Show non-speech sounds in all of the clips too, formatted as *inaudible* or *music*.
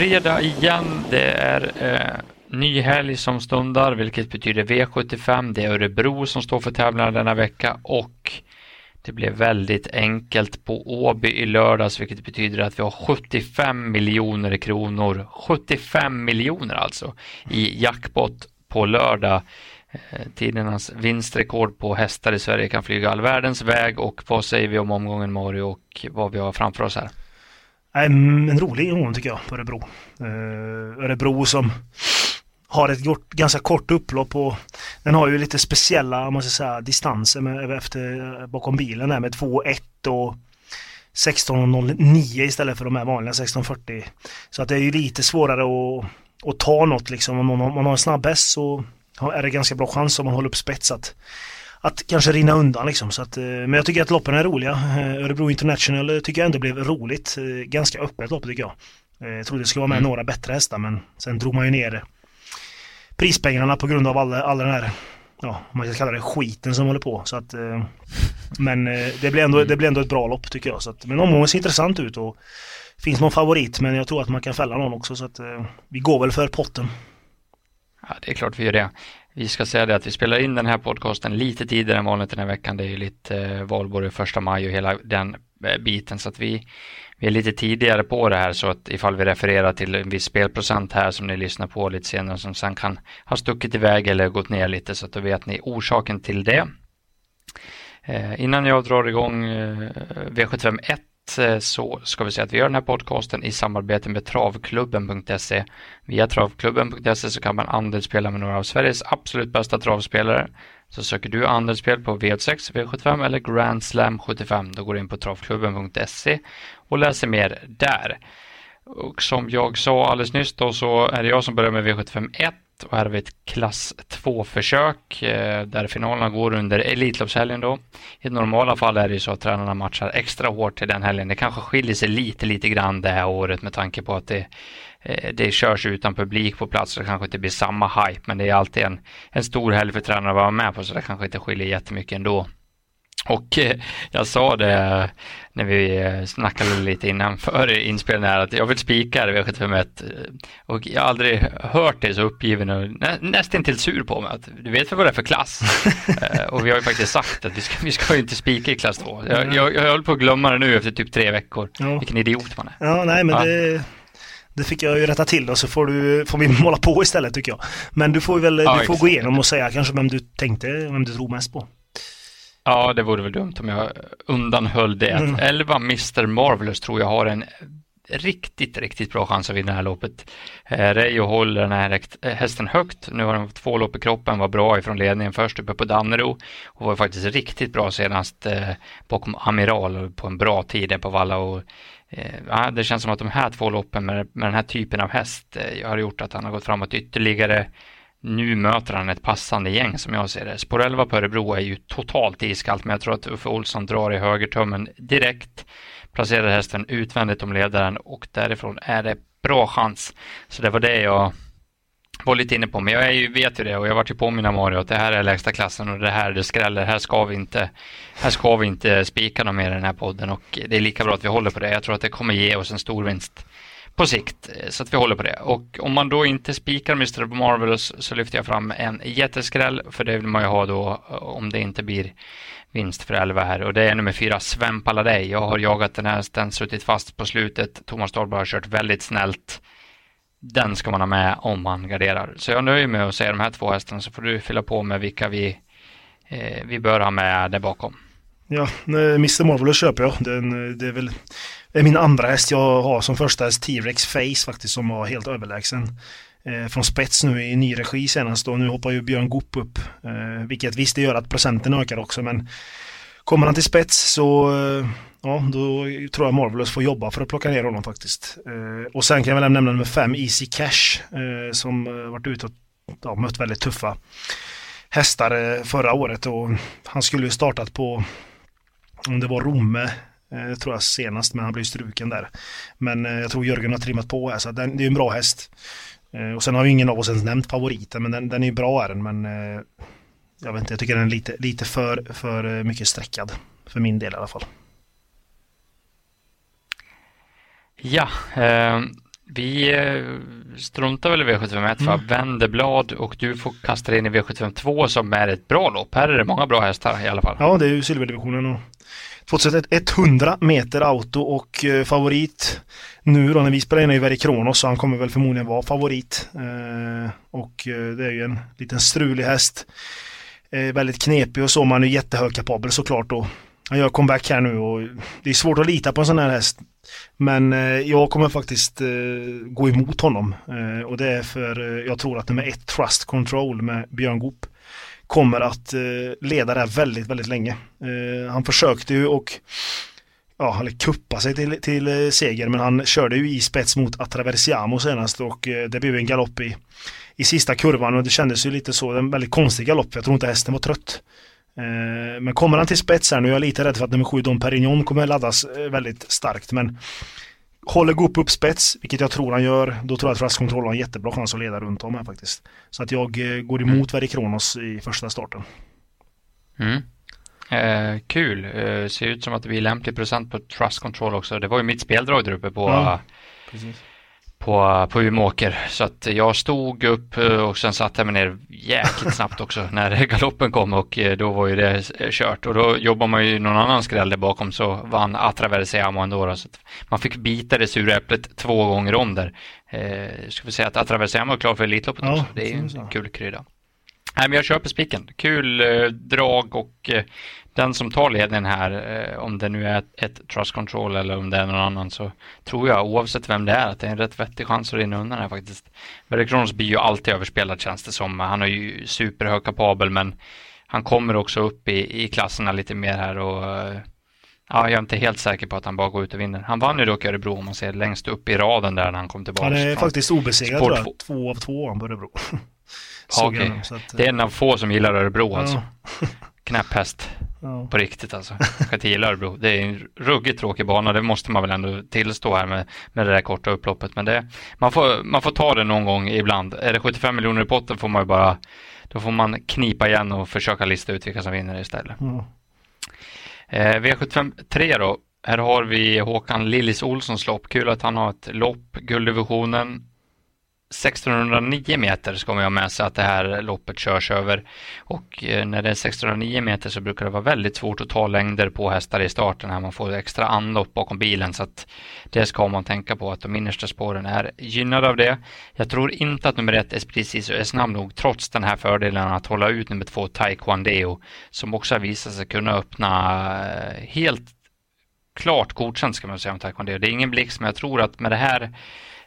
fredag igen. Det är eh, ny helg som stundar, vilket betyder V75. Det är Örebro som står för tävlingarna denna vecka och det blev väldigt enkelt på Åby i lördags, vilket betyder att vi har 75 miljoner kronor, 75 miljoner alltså, i jackpot på lördag. Eh, tidernas vinstrekord på hästar i Sverige kan flyga all världens väg och vad säger vi om omgången Mario och vad vi har framför oss här? En rolig omgång tycker jag på Örebro. Eh, Örebro som har ett ganska kort upplopp och den har ju lite speciella, om man ska säga, distanser med, efter, eh, bakom bilen där med 2.1 och 16.09 istället för de här vanliga 16.40. Så att det är ju lite svårare att, att ta något liksom. Om man, om man har en snabb häst så är det ganska bra chans om man håller upp spetsat att kanske rinna undan liksom. Så att, eh, men jag tycker att loppen är roliga. Eh, Örebro International tycker jag ändå blev roligt. Eh, ganska öppet lopp tycker jag. Jag trodde det skulle vara med mm. några bättre hästar men sen drog man ju ner prispengarna på grund av all, all den här, ja, man ska kalla det skiten som håller på. Så att, men det blir, ändå, det blir ändå ett bra lopp tycker jag. Så att, men omgången ser intressant ut och finns någon favorit men jag tror att man kan fälla någon också så att vi går väl för potten. Ja, det är klart vi gör det. Vi ska säga det att vi spelar in den här podcasten lite tidigare än vanligt den här veckan. Det är ju lite eh, valborg första maj och hela den eh, biten så att vi, vi är lite tidigare på det här så att ifall vi refererar till en viss spelprocent här som ni lyssnar på lite senare som sen kan ha stuckit iväg eller gått ner lite så att då vet ni orsaken till det. Eh, innan jag drar igång eh, V751 Eh, så ska vi säga att vi gör den här podcasten i samarbete med travklubben.se. Via travklubben.se så kan man andelsspela med några av Sveriges absolut bästa travspelare. Så söker du andelsspel på V86, V75 eller Grand Slam 75 då går du in på travklubben.se och läser mer där. Och som jag sa alldeles nyss då så är det jag som börjar med V75 1 och här har vi ett klass 2-försök eh, där finalerna går under Elitloppshelgen då. I normala fall är det ju så att tränarna matchar extra hårt till den helgen. Det kanske skiljer sig lite, lite grann det här året med tanke på att det, eh, det körs utan publik på plats så det kanske inte blir samma hype men det är alltid en, en stor helg för tränarna att vara med på så det kanske inte skiljer jättemycket ändå. Och eh, jag sa det när vi eh, snackade lite innan för inspelningen här att jag vill spika det V751 och jag har aldrig hört dig så uppgiven och nä, nästan till sur på mig att du vet väl vad det är för klass? *laughs* Eh, och vi har ju faktiskt sagt att vi ska, vi ska inte spika i klass 2. Jag, jag, jag höll på att glömma det nu efter typ tre veckor. Ja. Vilken idiot man är. Ja, nej men ja. det det fick jag ju rätta till då så får, du, får vi måla på istället tycker jag. Men du får väl ja, du får gå igenom och säga kanske vem du tänkte, vem du tror mest på. Ja, det vore väl dumt om jag undanhöll det. Mm. 11 Mr Marvelous tror jag har en riktigt, riktigt bra chans att vinna det här loppet. Eh, Reijo håller den här eh, hästen högt. Nu har den två lopp i kroppen, var bra ifrån ledningen först uppe på Dannero och var faktiskt riktigt bra senast eh, bakom Amiral på en bra tid på Valla. Och, eh, det känns som att de här två loppen med, med den här typen av häst eh, har gjort att han har gått framåt ytterligare nu möter han ett passande gäng som jag ser det. Spår 11 på Örebro är ju totalt iskallt men jag tror att Uffe Olsson drar i högertummen direkt. Placerar hästen utvändigt om ledaren och därifrån är det bra chans. Så det var det jag var lite inne på. Men jag ju, vet ju det och jag vart ju påminna Mario att det här är lägsta klassen och det här det skräller. Här ska vi inte, här ska vi inte spika något mer i den här podden och det är lika bra att vi håller på det. Jag tror att det kommer ge oss en stor vinst på sikt. Eh, så att vi håller på det. Och om man då inte spikar Mr. Marvelous så lyfter jag fram en jätteskräll för det vill man ju ha då eh, om det inte blir vinst för 11 här och det är nummer fyra Sven Paladej. Jag har jagat den här, den suttit fast på slutet. Thomas Dahlberg har kört väldigt snällt. Den ska man ha med om man garderar. Så jag nöjer mig med att säga de här två hästarna så får du fylla på med vilka vi, eh, vi bör ha med där bakom. Ja, Mr. Marvelous köper jag. Den, det är väl det är min andra häst jag har som första häst T-Rex Face faktiskt som var helt överlägsen. Eh, från spets nu i ny regi senast och nu hoppar ju Björn Goop upp. Eh, vilket visst det gör att procenten ökar också men kommer han till spets så eh, ja, då tror jag Marvelous får jobba för att plocka ner honom faktiskt. Eh, och sen kan jag väl nämna nummer fem Easy Cash eh, som eh, varit ute och ja, mött väldigt tuffa hästar eh, förra året och han skulle ju startat på om det var Romme Eh, tror jag senast, men han blev struken där. Men eh, jag tror Jörgen har trimmat på här, så den, det är en bra häst. Eh, och sen har ju ingen av oss ens nämnt favoriten, men den, den är ju bra är den, men eh, jag vet inte, jag tycker den är lite, lite för, för eh, mycket sträckad. För min del i alla fall. Ja, eh, vi eh, struntar väl i V751 för mm. vänder blad och du får kasta dig in i V752 som är ett bra lopp. Här är det många bra hästar i alla fall. Ja, det är ju silverdivisionen och 2100 meter auto och eh, favorit nu då när vi spelar in är ju Veri Kronos så han kommer väl förmodligen vara favorit. Eh, och eh, det är ju en liten strulig häst. Väldigt knepig och så, man är jättehögkapabel såklart då. Han gör comeback här nu och det är svårt att lita på en sån här häst. Men eh, jag kommer faktiskt eh, gå emot honom eh, och det är för eh, jag tror att nummer ett Trust Control med Björn Goop kommer att eh, leda det här väldigt, väldigt länge. Han försökte ju och ja, han kuppa sig till, till seger men han körde ju i spets mot Atraversiamo senast och det blev en galopp i, i sista kurvan och det kändes ju lite så, en väldigt konstig galopp. Jag tror inte hästen var trött. Eh, men kommer han till spets här nu, jag är lite rädd för att nummer 7 Dom Perignon kommer laddas eh, väldigt starkt. Men håller Goop upp spets, vilket jag tror han gör, då tror jag att Trust Control har en jättebra chans att leda runt om här faktiskt. Så att jag eh, går emot mm. Verdi Kronos i första starten. Mm. Eh, kul, eh, ser ut som att det blir lämplig procent på Trust Control också. Det var ju mitt speldrag där uppe på ja, precis på, på Umeåker. Så att jag stod upp eh, och sen satte jag mig ner jäkligt snabbt också *laughs* när galoppen kom och eh, då var ju det kört. Och då jobbar man ju någon annan skräll där bakom så vann Atraversiamo ändå. Då, så man fick bita det sura äpplet två gånger om där. Eh, ska vi säga att Atraversiamo är klar för Elitloppet ja, också. Det är en kul krydda. Nej, men jag köper spiken. Kul eh, drag och eh, den som tar ledningen här, eh, om det nu är ett, ett, trust control eller om det är någon annan, så tror jag oavsett vem det är att det är en rätt vettig chans att rinna undan här faktiskt. Verre Kronos blir ju alltid överspelad känns det som. Han är ju superhög kapabel, men han kommer också upp i, i klasserna lite mer här och Ja, jag är inte helt säker på att han bara går ut och vinner. Han vann ju dock Örebro om man ser längst upp i raden där när han kom tillbaka. Han är faktiskt obesegrad tror jag. Två av två han på Örebro. *laughs* Ja, okay. Det är en av få som gillar Örebro alltså. *laughs* Knäpp häst. Ja. På riktigt alltså. *laughs* Jag gillar Örebro. Det är en ruggigt tråkig bana. Det måste man väl ändå tillstå här med, med det där korta upploppet. Men det, man, får, man får ta det någon gång ibland. Är det 75 miljoner i potten får man ju bara då får man knipa igen och försöka lista ut vilka som vinner istället. Mm. Eh, V75 3 då. Här har vi Håkan Lillis Olssons lopp. Kul att han har ett lopp, gulddivisionen. 1609 meter ska man ha med sig att det här loppet körs över. Och eh, när det är 1609 meter så brukar det vara väldigt svårt att ta längder på hästar i starten här. Man får extra anlopp bakom bilen så att det ska man tänka på att de innersta spåren är gynnade av det. Jag tror inte att nummer ett Esprit är snabb nog trots den här fördelen att hålla ut nummer två Taekwondo som också har visat sig kunna öppna eh, helt klart godkänt ska man säga om Taekwondo. Det är ingen blixt men jag tror att med det här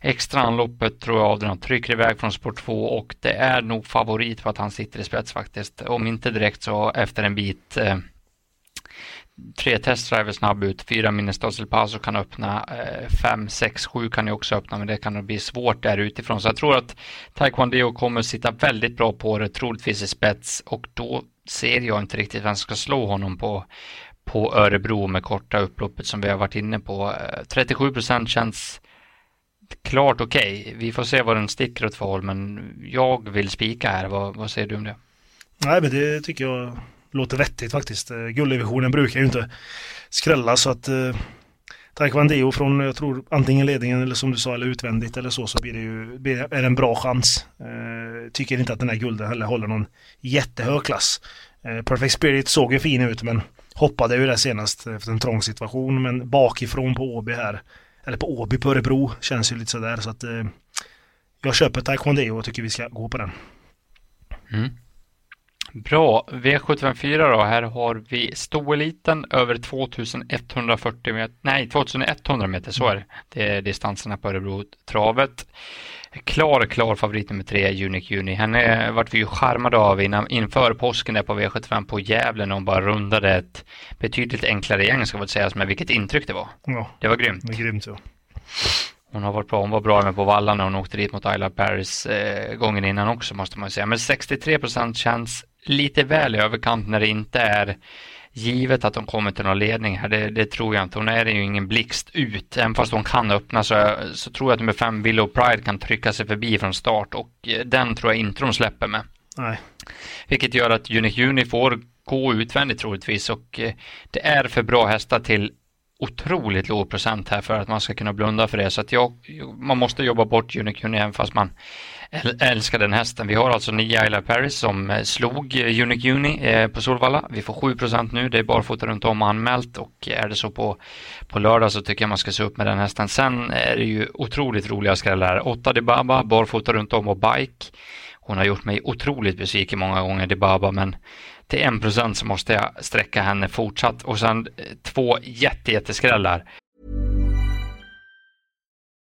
extra anloppet tror jag Adrian trycker iväg från sport 2 och det är nog favorit på att han sitter i spets faktiskt. Om inte direkt så efter en bit. Eh, tre testdriver snabb ut, fyra Minnestas El Paso kan öppna, eh, fem, sex, sju kan ju också öppna men det kan nog bli svårt där utifrån. Så jag tror att Taekwondo kommer sitta väldigt bra på det, troligtvis i spets och då ser jag inte riktigt vem som ska slå honom på, på Örebro med korta upploppet som vi har varit inne på. Eh, 37 procent känns klart okej. Okay. Vi får se vad den sticker åt för håll, men jag vill spika här. Vad, vad säger du om det? Nej, men det tycker jag låter vettigt faktiskt. Eh, gulddivisionen brukar ju inte skrälla så att eh, Taekwondo från, jag tror, antingen ledningen eller som du sa, eller utvändigt eller så, så blir det ju blir, är det en bra chans. Eh, tycker inte att den här gulden heller håller någon jättehög klass. Eh, Perfect Spirit såg ju fin ut, men hoppade ju det senast efter en trång situation, men bakifrån på Åby här eller på Åby på Örebro. Känns ju lite sådär så att eh, jag köper Taekwondo och tycker vi ska gå på den. Mm. Bra, V754 då. Här har vi stoeliten över 2140 meter. Nej, 2100 meter, så är det. Det är distanserna på Örebro-travet klar, klar favorit nummer tre, Unique Uni. Henne vart vi ju charmade av innan, inför påsken där på V75 på Gävle när hon bara rundade ett betydligt enklare gäng ska man säga, med vilket intryck det var. Ja, det var grymt. Det var grymt ja. Hon har varit bra, hon var bra med på vallarna när hon åkte dit mot Isla Paris eh, gången innan också måste man säga. Men 63 procent känns lite väl i överkant när det inte är givet att de kommer till någon ledning här, det, det, tror jag inte. Hon är ju ingen blixt ut. Även fast hon kan öppna så, så tror jag att nummer fem Willow Pride kan trycka sig förbi från start och eh, den tror jag inte de släpper med. Nej. Vilket gör att Unique Uni får gå utvändigt troligtvis och eh, det är för bra hästar till otroligt låg procent här för att man ska kunna blunda för det. Så att jag, man måste jobba bort Unicune även fast man älskar den hästen. Vi har alltså nio Isla Paris som eh, slog Unicune eh, på Solvalla. Vi får 7% nu. Det är barfota runt om anmält och eh, är det så på, på lördag så tycker jag man ska se upp med den hästen. Sen är det ju otroligt roliga skrällar. 8 Dibaba, barfota runt om och bike. Hon har gjort mig otroligt besviken många gånger, Dibaba, men till 1% så måste jag sträcka henne fortsatt. Och sen eh, två jättejätteskrällar.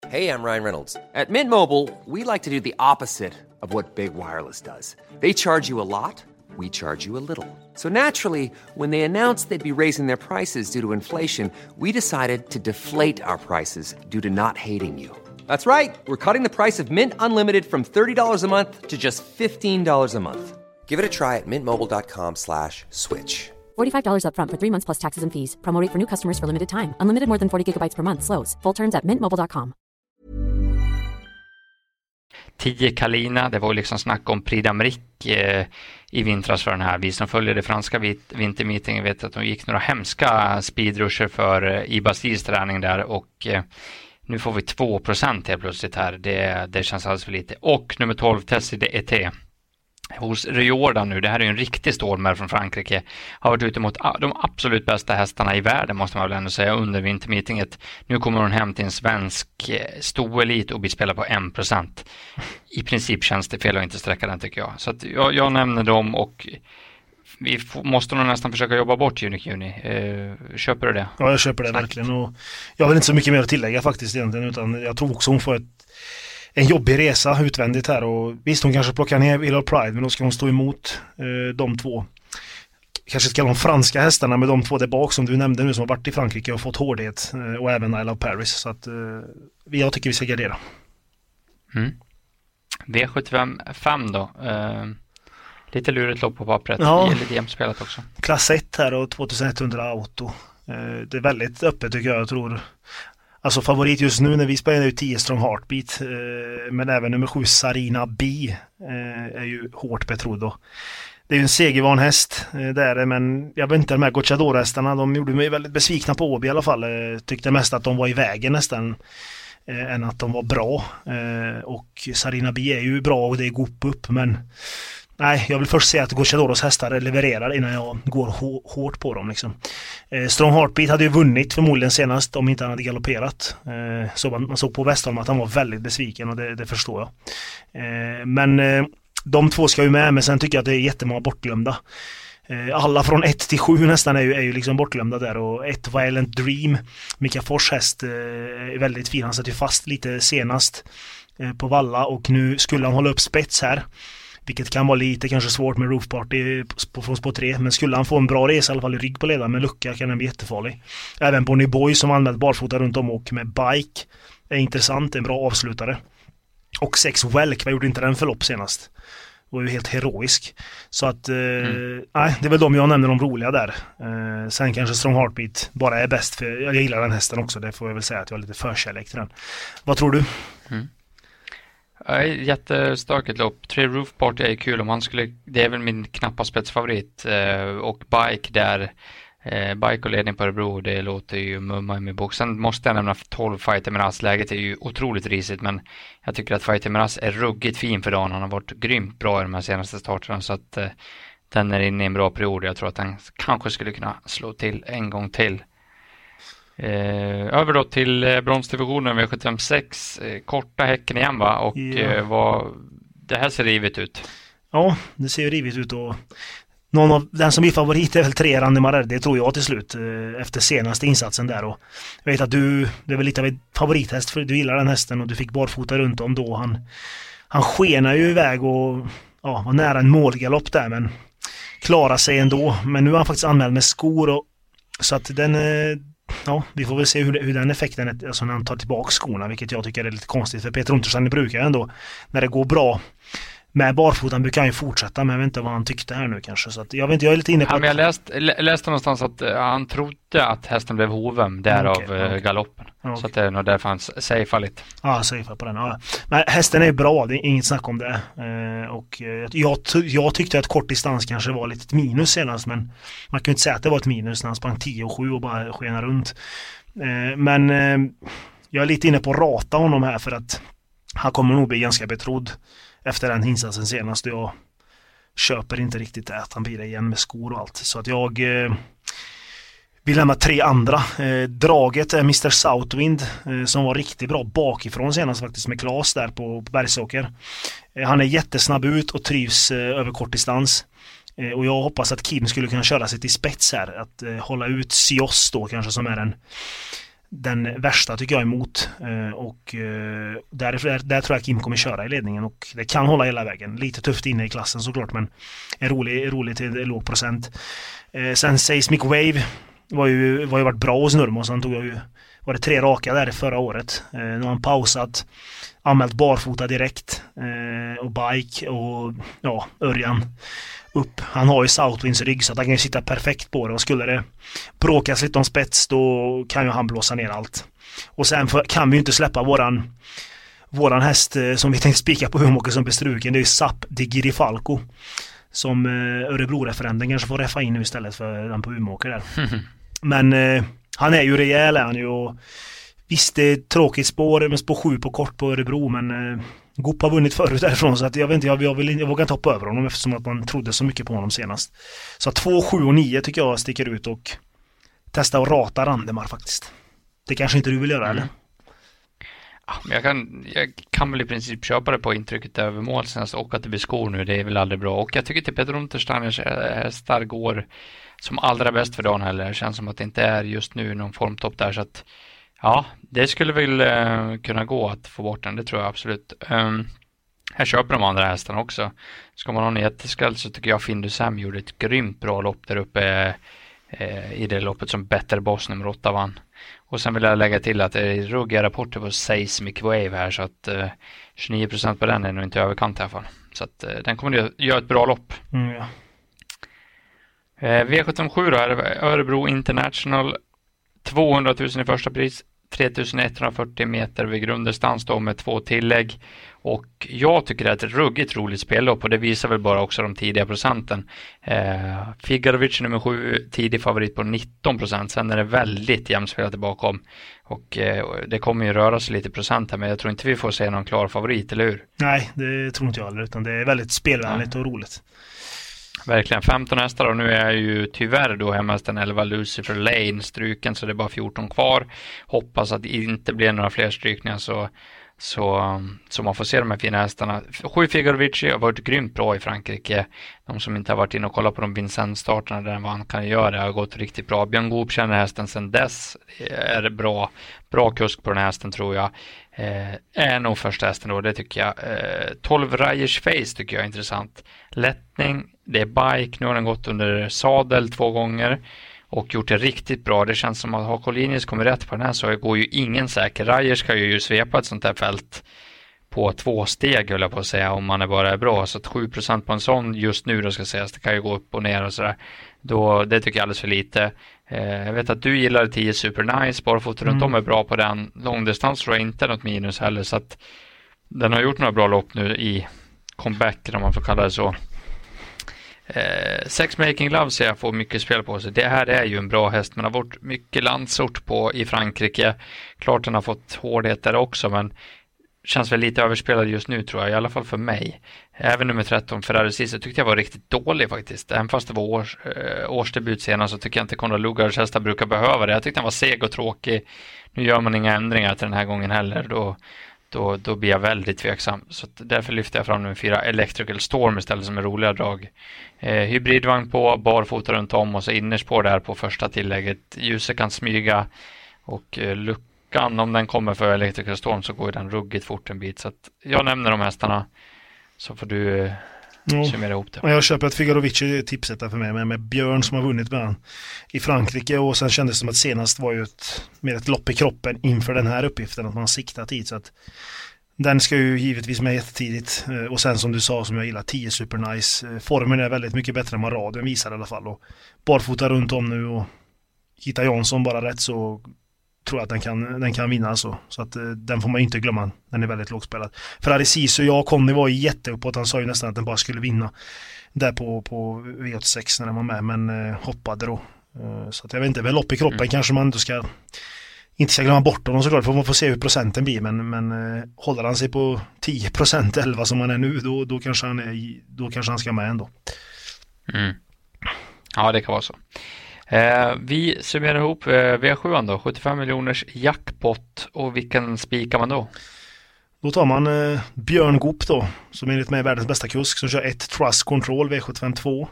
Hej, jag Ryan Reynolds. På Mint Mobile, we like to do the opposite of what Big Wireless does. They charge you a lot, we charge you a little. So naturally, when they announced they'd be raising their prices due to inflation, we decided to deflate our prices due to not hating you. That's right. We're cutting the price of Mint Unlimited from $30 a month to just $15 a month. Give it a try at mintmobile.com slash switch. $45 upfront for three months plus taxes and fees. Promo for new customers for limited time. Unlimited more than 40 gigabytes per month. Slows. Full terms at mintmobile.com. 10 Kalina, det var liksom snack om Prix d'Amérique eh, i vintras för den här. Vi som följer det franska vintermeetingen vet att de gick några hemska speedrusher för eh, i Basils träning där och eh, nu får vi 2 helt plötsligt här. Det, det känns alldeles för lite. Och nummer 12, Tessie de ET hos Riordan nu, det här är ju en riktig stålmärr från Frankrike, har varit ute mot ah, de absolut bästa hästarna i världen måste man väl ändå säga under vintermeetinget. Nu kommer hon hem till en svensk eh, stoelit och blir spelad på 1%. I princip känns det fel att inte sträcka den tycker jag. Så att jag, jag nämner dem och vi måste nog nästan försöka jobba bort Unique Uni. Eh, köper du det? Ja, jag köper det Tack. verkligen. Och jag har inte så mycket mer att tillägga faktiskt egentligen, utan jag tror också hon får ett, en jobbig resa utvändigt här och visst hon kanske plockar ner Ilor Pride men då ska hon stå emot eh, de två. Kanske ska de franska hästarna med de två där bak som du nämnde nu som har varit i Frankrike och fått hårdhet eh, och även Isle of Paris. Så att eh, jag tycker vi ska gardera. Mm. V75 5 då. Eh, Lite lurigt lopp på pappret. Ja. Det är lite jämnt spelat också. Klass 1 här och 2100 auto. Eh, det är väldigt öppet tycker jag. Jag tror Alltså favorit just nu när vi spelar är ju 10 Strong Heartbeat. Eh, men även nummer 7 Sarina B eh, är ju hårt betrodd. Det är ju en segervan häst, eh, det är det, men jag vet inte, de här Gocciador-hästarna, de gjorde mig väldigt besvikna på Åby i alla fall. Eh, tyckte mest att de var i vägen nästan eh, än att de var bra. Och Sarina B är ju bra och det är gop upp men Nej, jag vill först se att Gocciadoros hästar levererar innan jag går hårt på dem. Liksom. Eh, Strong Heartbeat hade ju vunnit förmodligen senast om inte han hade galopperat. Eh, så man, man såg på Westholm att han var väldigt besviken och det, det förstår jag. Eh, men eh, de två ska ju med, men sen tycker jag att det är jättemånga bortglömda. Eh, alla från 1 till 7 nästan är ju, är ju liksom bortglömda där och ett Violent Dream, Mika Fors häst, eh, är väldigt fin. Han satt ju fast lite senast eh, på Valla och nu skulle han hålla upp spets här. Vilket kan vara lite kanske svårt med Roof Party från spår 3. Men skulle han få en bra resa i alla fall i rygg på ledaren med lucka kan den bli jättefarlig. Även Bonnie Boy som använt barfota runt om och med bike är intressant, en bra avslutare. Och Sex Welk, vad gjorde inte den förlopp senast? var ju helt heroisk. Så att, eh, mm. nej, det är väl de jag nämner de roliga där. Eh, sen kanske Strong Heartbeat bara är bäst för jag gillar den hästen också. Det får jag väl säga att jag har lite förkärlek till den. Vad tror du? Mm. Jättestökigt lopp. Tre Roof Party är kul om han skulle, det är väl min knappa spetsfavorit. Eh, och Bike där, eh, Bike och ledning på Örebro, det låter ju mumma i min bok. Sen måste jag nämna 12 Fighter Miraz. Läget är ju otroligt risigt men jag tycker att Fighter Miraz är ruggigt fin för dagen. Han har varit grymt bra i de här senaste starterna så att eh, den är inne i en bra period. Jag tror att han kanske skulle kunna slå till en gång till. Eh, över då till eh, bronsdivisionen V756. Eh, korta Häcken igen va? Och ja. eh, vad, det här ser rivigt ut. Ja, det ser rivigt ut och någon av, den som blir favorit är väl tre Randemar det tror jag till slut eh, efter senaste insatsen där och jag vet att du, det är väl lite av en favorithäst för du gillar den hästen och du fick barfota runt om då. Han, han skenar ju iväg och ja, var nära en målgalopp där men klara sig ändå. Men nu är han faktiskt anmäld med skor och så att den, eh, ja, vi får väl se hur, hur den effekten är, alltså när han tar tillbaka skorna, vilket jag tycker är lite konstigt. För Peter Untersen brukar ändå, när det går bra, med barfotan brukar han ju fortsätta, men jag vet inte vad han tyckte här nu kanske. Så att, jag vet inte, jag är lite inne på... Ja, men jag läst, läste någonstans att uh, han trodde att hästen blev hoven, därav okay, okay. galoppen. Okay. Så att det är nog därför han safear lite. Ja, safear på den. Ja. Men hästen är bra, det är inget snack om det. Uh, och jag, jag tyckte att kort distans kanske var lite minus senast, men man kan ju inte säga att det var ett minus när han sprang 10 och 7 och bara skenade runt. Eh, men eh, jag är lite inne på att rata honom här för att han kommer nog bli ganska betrodd efter den insatsen senast. Jag köper inte riktigt det, att han blir det igen med skor och allt. Så att jag eh, vill lämna tre andra. Eh, draget är Mr Southwind eh, som var riktigt bra bakifrån senast faktiskt med Klas där på, på Bergsåker. Eh, han är jättesnabb ut och trivs eh, över kort distans. Eh, och jag hoppas att Kim skulle kunna köra sig till spets här. Att eh, hålla ut Sios då kanske som är en den värsta tycker jag emot. Eh, och eh, där, där tror jag Kim kommer köra i ledningen och det kan hålla hela vägen. Lite tufft inne i klassen såklart men är rolig, rolig till låg procent. Eh, sen Seismic Wave var ju, var ju varit bra hos Nurmos. Han tog ju, var det tre raka där förra året. Eh, nu har han pausat, anmält barfota direkt eh, och bike och ja, Örjan upp. Han har ju Southwinds rygg så att han kan sitta perfekt på det och skulle det bråkas lite om spets då kan ju han blåsa ner allt. Och sen för, kan vi ju inte släppa våran våran häst eh, som vi tänkte spika på Umeåker som bestruken det är ju Zapp de Girifalco. Som eh, Örebro-referenten kanske får reffa in nu istället för den på Umeåker där. *laughs* Men eh, han är ju rejäl är han ju och Visst det är ett tråkigt spår med spår 7 på kort på Örebro men eh, Goop har vunnit förut därifrån så att jag vet inte, jag, jag, vill, jag vågar inte hoppa över honom eftersom att man trodde så mycket på honom senast. Så 2, 7 och 9 tycker jag sticker ut och testa att rata Randemar faktiskt. Det kanske inte du vill göra mm. eller? Ja, men jag, kan, jag kan väl i princip köpa det på intrycket över mål senast och att det blir skor nu, det är väl aldrig bra. Och jag tycker till Peter Untersteiners hästar går som allra bäst för dagen heller. Det känns som att det inte är just nu någon formtopp där så att ja, det skulle väl eh, kunna gå att få bort den, det tror jag absolut. Ehm, um, här köper de andra hästarna också. Ska man ha en jätteskräll så tycker jag Findusam gjorde ett grymt bra lopp där uppe eh, i det loppet som Better Boss nummer 8 vann. Och sen vill jag lägga till att det är ruggiga rapporter på Seismic Wave här så att eh, 29% på den är nog inte överkant i alla fall. Så att eh, den kommer att göra ett bra lopp. Mm, ja. Eh, V757 då är Örebro International 200 000 i första pris 3140 meter vid grunddistans då med två tillägg. Och jag tycker det är ett ruggigt roligt spellopp och det visar väl bara också de tidiga procenten. Eh, Figarovic nummer sju, tidig favorit på 19 procent. Sen är det väldigt jämspelat bakom. Och eh, det kommer ju röra sig lite procent här men jag tror inte vi får se någon klar favorit, eller hur? Nej, det tror inte jag heller utan det är väldigt spelvänligt ja. och roligt. Verkligen, 15 hästar och nu är jag ju tyvärr då hemmasten 11 Lucifer Lane struken så det är bara 14 kvar. Hoppas att det inte blir några fler strykningar så, så, så man får se de här fina hästarna. Sju Figorovici har varit grymt bra i Frankrike. De som inte har varit inne och kollat på de Vincent-starterna där vad han kan göra det har gått riktigt bra. Björn Goop känner hästen sedan dess. Är bra, bra kusk på den här hästen tror jag. Eh, är nog första hästen då, det tycker jag. Eh, 12 Rajers Face tycker jag är intressant. Lättning, det är bike, nu har den gått under sadel två gånger och gjort det riktigt bra. Det känns som att har Collinius kommit rätt på den här så går ju ingen säker. Rajer ska ju svepa ett sånt här fält på två steg höll jag på att säga om man är bara är bra. Så att 7% på en sån just nu då ska sägas, det kan ju gå upp och ner och sådär. Då, det tycker jag alldeles för lite. Eh, jag vet att du gillar 10 Super Nice, barfota runt mm. om är bra på den. Långdistans tror jag inte är något minus heller så att den har gjort några bra lopp nu i comeback om man får kalla det så. Eh, Sex Making Love ser jag får mycket spel på sig. Det här är ju en bra häst men har varit mycket landsort på i Frankrike. Klart den har fått hårdhet där också men känns väl lite överspelad just nu tror jag, i alla fall för mig. Även nummer 13, Ferrari Cisa, tyckte jag var riktigt dålig faktiskt. Även fast det var års, eh, årsdebut senast så tycker jag inte Konrad Lugards hästar brukar behöva det. Jag tyckte han var seg och tråkig. Nu gör man inga ändringar till den här gången heller. Då, då, då blir jag väldigt tveksam. Så därför lyfter jag fram nummer 4, Electrical Storm istället som är roliga drag. Eh, hybridvagn på, barfota runt om och så innerspår där på första tillägget. Ljuset kan smyga och eh, luckan, om den kommer för Electrical Storm så går den ruggigt fort en bit. Så att jag nämner de hästarna så får du eh, Ja. Summera ihop det. Jag köper att Figarovic tipset där för mig med, med Björn som har vunnit med han i Frankrike och sen kändes det som att senast var ju ett, mer ett lopp i kroppen inför den här uppgiften att man siktar tid så att den ska ju givetvis med jättetidigt eh, och sen som du sa som jag gillar 10 super nice. Eh, formen är väldigt mycket bättre än vad radion visar i alla fall och barfota runt om nu och hittar Jansson bara rätt så tror jag att den kan, den kan vinna alltså. Så att eh, den får man inte glömma. Den är väldigt lågspelad. Ferrari Sisu, jag Conny var jätteuppåt. Han sa ju nästan att den bara skulle vinna. Där på, på V86 när den var med, men eh, hoppade då. Eh, så att jag vet inte, väl upp i kroppen mm. kanske man inte ska inte ska glömma bort honom såklart, för man får se hur procenten blir. Men, men eh, håller han sig på 10 procent, 11 som han är nu, då, då, kanske han är, då kanske han ska med ändå. Mm. Ja, det kan vara så. Eh, vi summerar ihop eh, V7 då, 75 miljoners jackpot och vilken spikar man då? Då tar man eh, Björn Goop då, som enligt mig är världens bästa kusk, som kör ett Trust Control V75 2.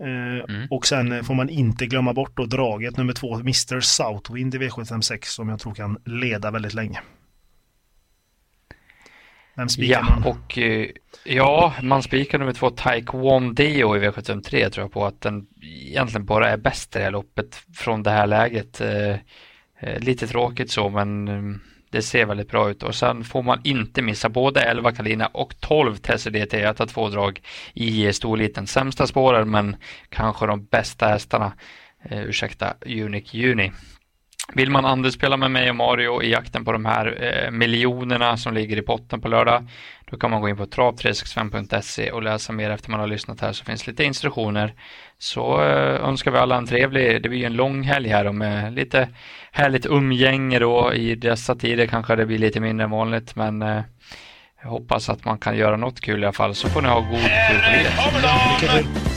Eh, mm. Och sen får man inte glömma bort då draget nummer två, Mr Southwind i V756 som jag tror kan leda väldigt länge. Vem spikar ja, man? Och, eh, ja, man spikar nummer två Taekwon Deo i V753 tror jag på att den egentligen bara är bäst i det här loppet från det här läget. Eh, eh lite tråkigt så men det ser väldigt bra ut och sen får man inte missa både 11 Kalina och 12 Tessie DT att ta två drag i storliten. Sämsta spåren men kanske de bästa hästarna. Eh, ursäkta, Unique Juni. Vill man andelsspela med mig och Mario i jakten på de här eh, miljonerna som ligger i potten på lördag, då kan man gå in på trav365.se och läsa mer efter man har lyssnat här så finns lite instruktioner. Så eh, önskar vi alla en trevlig, det blir ju en lång helg här med lite härligt umgänge då i dessa tider kanske det blir lite mindre än vanligt men eh, jag hoppas att man kan göra något kul i alla fall så får ni ha god tur på livet.